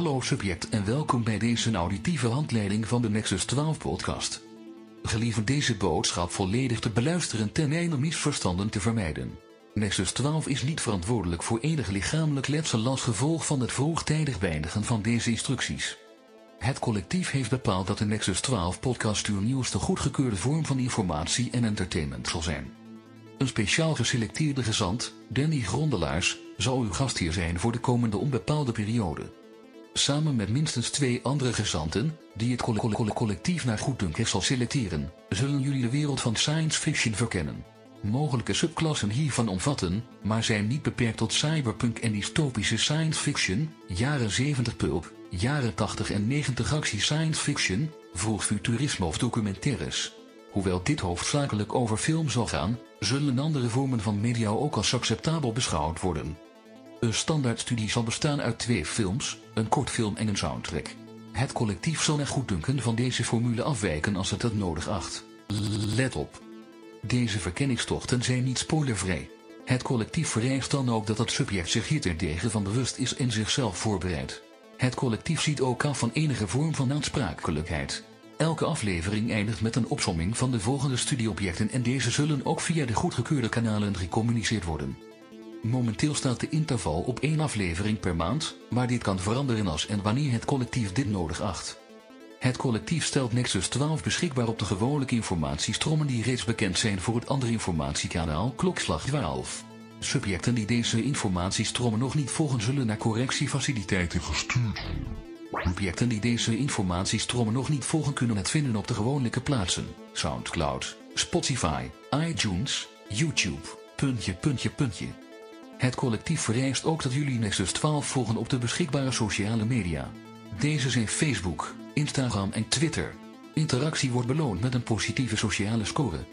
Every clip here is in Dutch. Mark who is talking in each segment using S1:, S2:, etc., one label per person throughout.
S1: Hallo subject en welkom bij deze auditieve handleiding van de Nexus 12 podcast. Gelieve deze boodschap volledig te beluisteren ten einde misverstanden te vermijden. Nexus 12 is niet verantwoordelijk voor enig lichamelijk letsel als gevolg van het vroegtijdig beëindigen van deze instructies. Het collectief heeft bepaald dat de Nexus 12 podcast uw nieuwste goedgekeurde vorm van informatie en entertainment zal zijn. Een speciaal geselecteerde gezant, Danny Grondelaars, zal uw gastheer zijn voor de komende onbepaalde periode. Samen met minstens twee andere gezanten, die het colle- colle- collectief naar goeddunken zal selecteren, zullen jullie de wereld van science fiction verkennen. Mogelijke subklassen hiervan omvatten, maar zijn niet beperkt tot cyberpunk en dystopische science fiction, jaren 70 pulp, jaren 80 en 90 actie science fiction, vroeg futurisme of documentaires. Hoewel dit hoofdzakelijk over film zal gaan, zullen andere vormen van media ook als acceptabel beschouwd worden. Een standaardstudie zal bestaan uit twee films, een kortfilm en een soundtrack. Het collectief zal naar goeddunken van deze formule afwijken als het dat nodig acht. Let op. Deze verkenningstochten zijn niet spoilervrij. Het collectief vereist dan ook dat het subject zich hier terdege van bewust is en zichzelf voorbereidt. Het collectief ziet ook af van enige vorm van aansprakelijkheid. Elke aflevering eindigt met een opsomming van de volgende studieobjecten en deze zullen ook via de goedgekeurde kanalen gecommuniceerd worden. Momenteel staat de interval op één aflevering per maand, maar dit kan veranderen als en wanneer het collectief dit nodig acht. Het collectief stelt Nexus 12 beschikbaar op de gewone informatiestromen die reeds bekend zijn voor het andere informatiekanaal Klokslag 12. Subjecten die deze informatiestromen nog niet volgen zullen naar correctiefaciliteiten gestuurd worden. Objecten die deze informatiestromen nog niet volgen kunnen het vinden op de gewone plaatsen. Soundcloud, Spotify, iTunes, YouTube, puntje puntje puntje. Het collectief vereist ook dat jullie Nexus 12 volgen op de beschikbare sociale media. Deze zijn Facebook, Instagram en Twitter. Interactie wordt beloond met een positieve sociale score.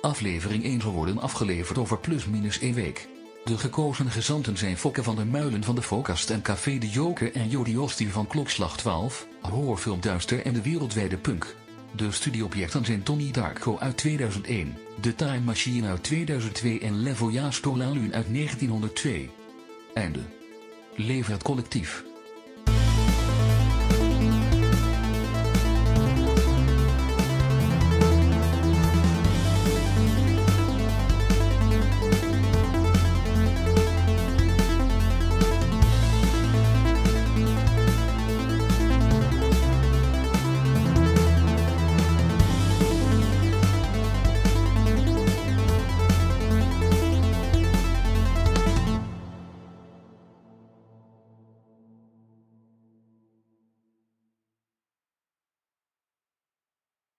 S1: Aflevering 1 zal worden afgeleverd over plus-minus één week. De gekozen gezanten zijn Fokke van der Muilen van de Focast en Café de Joker en Jody Ostie van Klokslag 12, Horrorfilm Duister en de Wereldwijde Punk. De studieobjecten zijn Tony Darko uit 2001, The Time Machine uit 2002 en Levoya Stolalun uit 1902. Einde. Lever het collectief.